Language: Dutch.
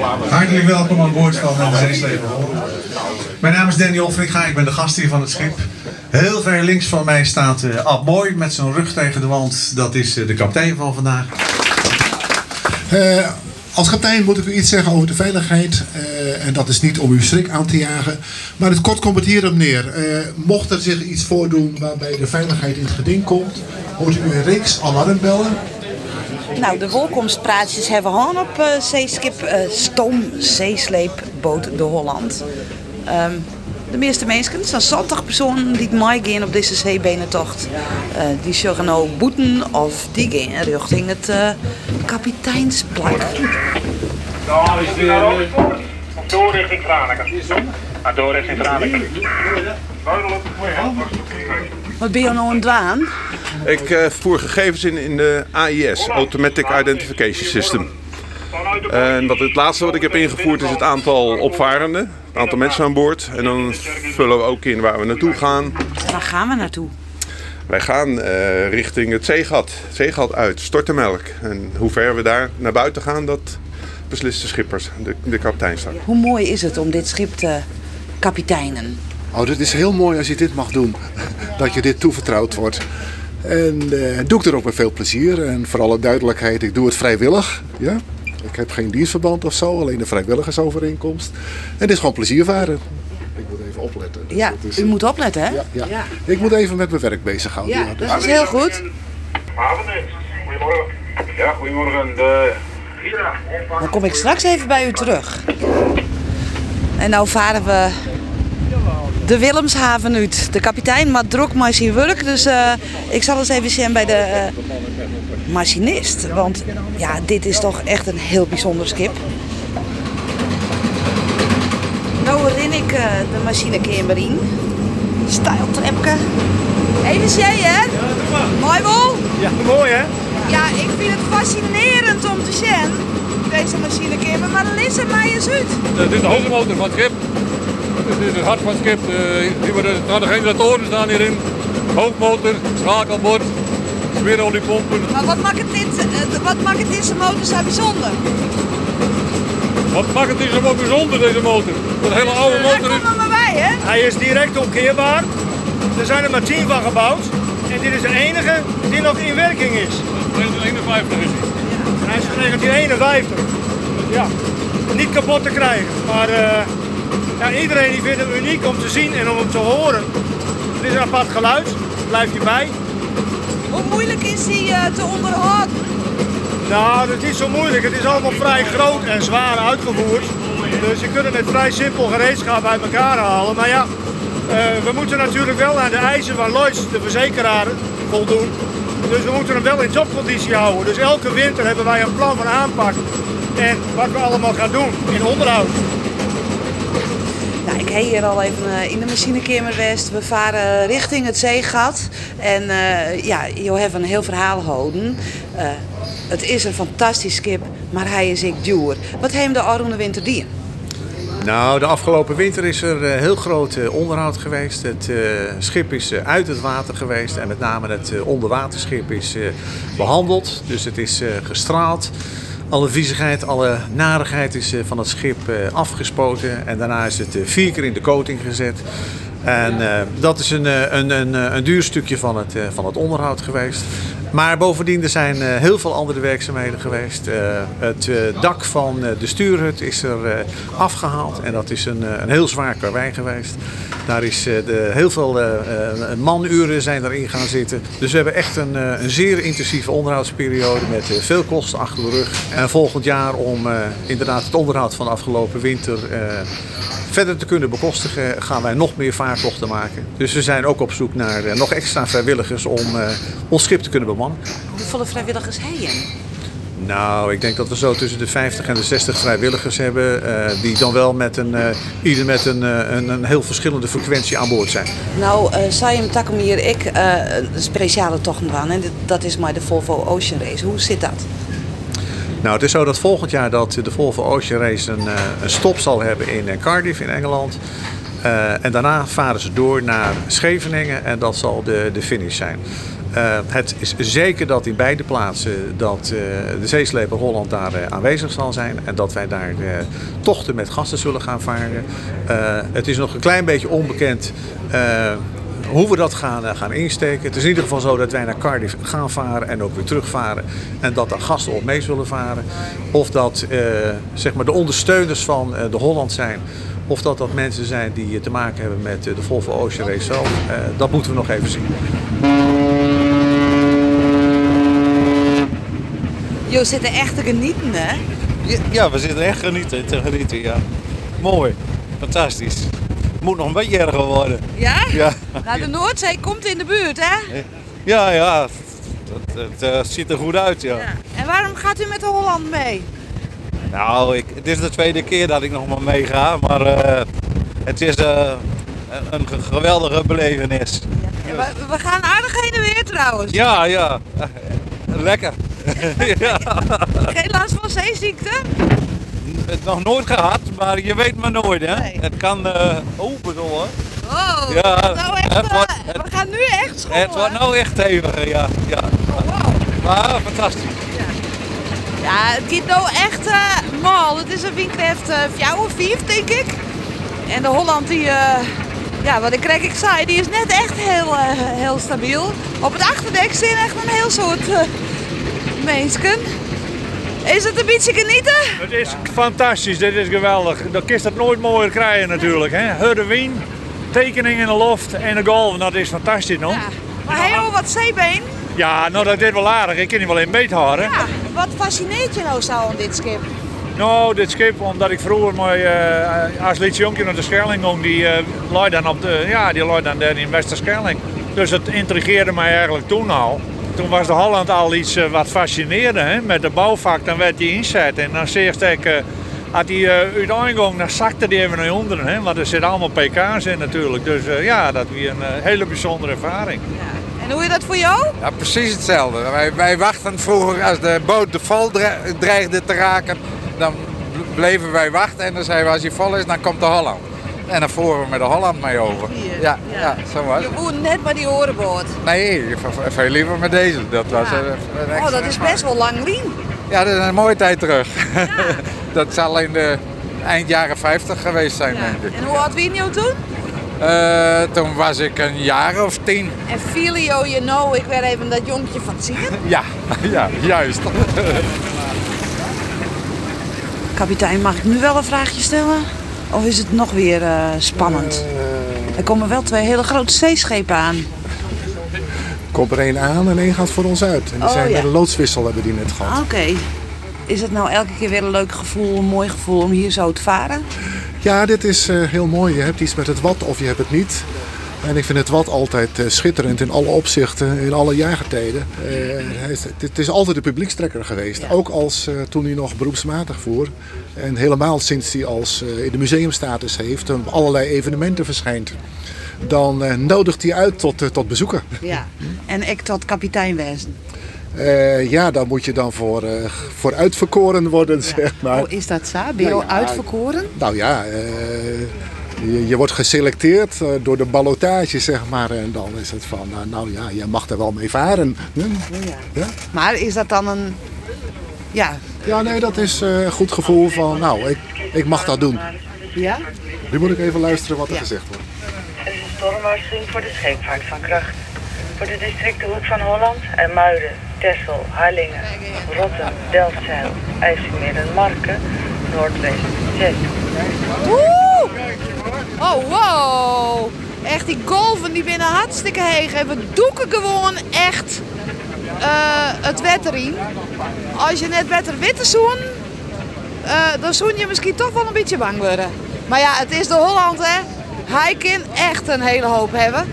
Hartelijk welkom aan boord van de Zeesleper. Mijn naam is Danny Olfringa, ik ben de gast hier van het schip. Heel ver links van mij staat uh, Ab Mooi met zijn rug tegen de wand. Dat is uh, de kapitein van vandaag. Als kapitein moet ik u iets zeggen over de veiligheid. en dat is niet om uw schrik aan te jagen. Maar het kort komt het hierop neer. mocht er zich iets voordoen waarbij de veiligheid in het geding komt, hoort u een reeks alarmbellen. Nou, de welkomstpraatjes hebben we gehad op uh, zeeskip uh, Stoom Zeesleepboot de Holland. Um, de meeste mensen, zijn 60 personen die meegaan op deze zeebenentocht. Uh, die zullen nou boeten of die gaan richting het uh, kapiteinsplak. Daar is de... Door richting Franeker. Door richting Franeker. Wat ben je nou aan het doen? Ik uh, voer gegevens in in de AIS, Automatic Identification System. En wat het laatste wat ik heb ingevoerd is het aantal opvarenden, het aantal mensen aan boord. En dan vullen we ook in waar we naartoe gaan. Waar gaan we naartoe? Wij gaan uh, richting het zeegat, het zeegat uit, Stortemelk. En hoe ver we daar naar buiten gaan, dat beslist de schippers, de, de kapitein. Hoe mooi is het om dit schip te kapiteinen? Oh, het is heel mooi als je dit mag doen. Dat je dit toevertrouwd wordt. En uh, doe ik er ook met veel plezier. En voor alle duidelijkheid, ik doe het vrijwillig. Ja? Ik heb geen dienstverband of zo, alleen een vrijwilligersovereenkomst. En het is gewoon pleziervaren. Ik moet even opletten. Dus ja, is, u moet opletten, hè? Ja, ja. ja, Ik moet even met mijn werk bezighouden. Ja, dat is heel goed. Goedemorgen. Ja, goedemorgen. De... Dan kom ik straks even bij u terug. En nou varen we de Willemshaven uit. De kapitein maakt druk met zijn werk, dus uh, ik zal eens even zien bij de uh, machinist. Want ja, dit is toch echt een heel bijzonder schip. Nou herinner ik uh, de machinekamer in. Stijltrepke. Even zien, hè? Ja. Mooi wel? Ja, mooi hè? Ja, ik vind het fascinerend om te zien, deze machinekamer. Maar Liz en mij is uit. Dit is de hoofdmotor van het schip. Dit is het hart van het schip. Hier worden de generatoren staan hierin. Hoofdmotor, schakelbord, smeeroliepompen. Maar wat maakt het, dit, wat maakt het deze motor zo bijzonder? Wat maakt het deze motor bijzonder, deze motor? Dat hele oude motor is... Daar maar bij, hè? Hij is direct omkeerbaar. Er zijn er maar 10 van gebouwd. En dit is de enige die nog in werking is. 1951 is hij. Ja. Hij is van 1951. Ja, niet kapot te krijgen. Maar uh, ja, iedereen die vindt hem uniek om te zien en om hem te horen. Het is een apart geluid, blijf je bij. Hoe moeilijk is hij uh, te onderhouden? Nou, het is niet zo moeilijk. Het is allemaal vrij groot en zwaar uitgevoerd. Dus je kunt het met vrij simpel gereedschap uit elkaar halen. Maar ja, uh, we moeten natuurlijk wel aan de eisen van Lloyds, de verzekeraar, voldoen. Dus we moeten hem wel in topconditie houden. Dus elke winter hebben wij een plan van aanpak. En wat we allemaal gaan doen in onderhoud. Ik heb hier al even in de machinekamer West. We varen richting het zeegat. En uh, ja, je hebt een heel verhaal houden. Uh, het is een fantastisch schip, maar hij is ik duur. Wat heeft de Arroende winter die? Nou, de afgelopen winter is er heel groot onderhoud geweest. Het schip is uit het water geweest en met name het onderwaterschip is behandeld. Dus het is gestraald. Alle viezigheid, alle narigheid is van het schip afgespoten. En daarna is het vier keer in de coating gezet. En dat is een, een, een, een duur stukje van het, van het onderhoud geweest. Maar bovendien er zijn uh, heel veel andere werkzaamheden geweest. het dak van de stuurhut is er afgehaald. En dat is een, een heel zwaar karwei geweest. Daar is de, heel veel manuren zijn erin gaan zitten. Dus we hebben echt een, een zeer intensieve onderhoudsperiode met veel kosten achter de rug. En volgend jaar om inderdaad het onderhoud van de afgelopen winter verder te kunnen bekostigen, gaan wij nog meer vaartochten maken. Dus we zijn ook op zoek naar uh, nog extra vrijwilligers om uh, ons schip te kunnen bemannen. Hoeveel vrijwilligers heb je? Nou, ik denk dat we zo tussen de 50 en de 60 vrijwilligers hebben. Uh, die dan wel met een, ieder met een, een, een, heel verschillende frequentie aan boord zijn. Nou, uh, Sayem hier, ik een speciale tocht aan. En dat is maar de Volvo Ocean Race. Hoe zit dat? Nou, het is zo dat volgend jaar dat de Volvo Ocean Race een, een stop zal hebben in Cardiff in Engeland. Uh, en daarna varen ze door naar Scheveningen en dat zal de, de finish zijn. Eh, het is zeker dat in beide plaatsen dat eh, de zeesleper Holland daar eh, aanwezig zal zijn. En dat wij daar eh, tochten met gasten zullen gaan varen. Eh, het is nog een klein beetje onbekend eh, hoe we dat gaan, eh, gaan insteken. Het is in ieder geval zo dat wij naar Cardiff gaan varen en ook weer terugvaren. En dat daar gasten op mee zullen varen. Of dat eh, zeg maar de ondersteuners van eh, de Holland zijn. Of dat dat mensen zijn die te maken hebben met de Volvo Ocean Race zelf. Eh, dat moeten we nog even zien. Jo zit er echt te genieten, hè? Ja, ja, we zitten echt genieten, te genieten, ja. Mooi, fantastisch. Moet nog een beetje erger worden. Ja? Ja, Nou, de Noordzee komt in de buurt, hè? ja, ja. Het, het, eh, ziet er goed uit, ja. Ja. En waarom gaat u met de Holland mee? Nou, ik, het is de tweede keer dat ik nog maar meega, maar eh, het is eh, een, een ge- geweldige belevenis. Ja, we, we gaan aardig heen en weer trouwens. Ja, ja. Lekker. ja. Geen last van zeeziekte? Het nog nooit gehad, maar je weet maar nooit, hè. Nee. Het kan... eh oh, bedoel, hoor. Oh, Ja, nou echt, het wordt- eh, we gaan nu echt schommelen. Het wordt nou echt heviger, ja. ja. Oh, wow. Maar fantastisch. Ja, het gaat nou echt eh mal. Het is een windkracht uh, 4 of 5, denk ik. En de Holland, die, eh, ja, wat ik kreeg, ik zei, die is net echt heel, eh, heel stabiel. Op het achterdek zit echt een heel soort uh, mensen. Is het een beetje genieten? Het is fantastisch, dit is geweldig. Dan je het nooit mooier krijgen natuurlijk. Hè? Harde wind, tekening in de loft en de golven, dat is fantastisch nog. Ja. Maar heel wat zeebeen. Ja, nou dat is wel aardig. Ik kan niet wel in beet houden. Ja, wat fascineert je nou zo aan dit schip? Nou, dit schip, omdat ik vroeger maar, eh, als liedje jonkie naar de Schelling ging, die uh, dan op de, ja, die dan daar in Westerschelling. Dus het intrigeerde mij eigenlijk toen al. Toen was de Holland al iets uh, wat fascineerde, hè? met de bouwvak, dan werd die inzet. En dan zie ik, uh, had hij uh, uit ingang, dan zakte die even naar onderen, hè? want er zitten allemaal pk's in natuurlijk. Dus ja, dat was een hele bijzondere ervaring. Ja. En hoe is dat voor jou? Ja, precies hetzelfde. Wij, wij wachten vroeger als de boot de val dreigde te raken, dan bleven wij wachten en dan zeiden we als hij vol is, dan komt de Holland. En dan voeren we met de Holland mee over. Ja, ja. ja zo was Je woont net bij die horenboot. Nee, veel liever met deze. Dat was ja. een, een oh, dat is best wel lang lien. Ja, dat is een mooie tijd terug. Ja. dat zal in de eind jaren 50 geweest zijn, denk ik. En hoe oud was je toen? Uh, toen was ik een jaar of tien. En Filio, je know, ik werd even dat jongetje van zien. ja, ja, juist. Kapitein, mag ik nu wel een vraagje stellen? Of is het nog weer uh, spannend? Er komen wel twee hele grote zeeschepen aan. Er komt er één aan en één gaat voor ons uit. En die oh, zijn ja. met een loodswissel hebben die net gehad. Oké. Okay. Is het nou elke keer weer een leuk gevoel, een mooi gevoel om hier zo te varen? Ja, dit is uh, heel mooi. Je hebt iets met het wat of je hebt het niet. En ik vind het wat altijd uh, schitterend in alle opzichten, in alle jaargetijden. Uh, het, is altijd de publiekstrekker geweest. Ook als toen hij nog beroepsmatig voer. En helemaal sinds hij als in de museumstatus heeft en op allerlei evenementen verschijnt. Dan uh, nodigt hij uit tot, uh, tot bezoeken. Ja, en ik tot kapiteinwezen. Uh, ja, daar moet je dan voor, voor uitverkoren worden, ja. zeg maar. Oh, is dat zo? Ben je nou, ja, uitverkoren? Nou ja, je, je, wordt geselecteerd door de ballotage, zeg maar. En dan is het van, nou, nou ja, jij mag er wel mee varen. Ja. ja. Maar is dat dan een... Ja, ja nee, dat is een goed gevoel van, nou, ik, ik mag dat doen. Ja? Nu moet ik even luisteren wat er gezegd wordt. Het is een stormwaarschuwing voor de scheepvaart van kracht. Voor de districten Hoek van Holland en Muiden, Texel, Harlingen, Rotterdam, Delfzijl, IJsselmeer en Marken, Noordwest, Zet. Woe! Die golven die binnen hartstikke heeg. En we doeken gewoon echt uh, het wetter in. Als je net beter witte zoen, uh, dan zoen je misschien toch wel een beetje bang worden. Maar ja, het is de Holland, hè. Hij kan echt een hele hoop hebben.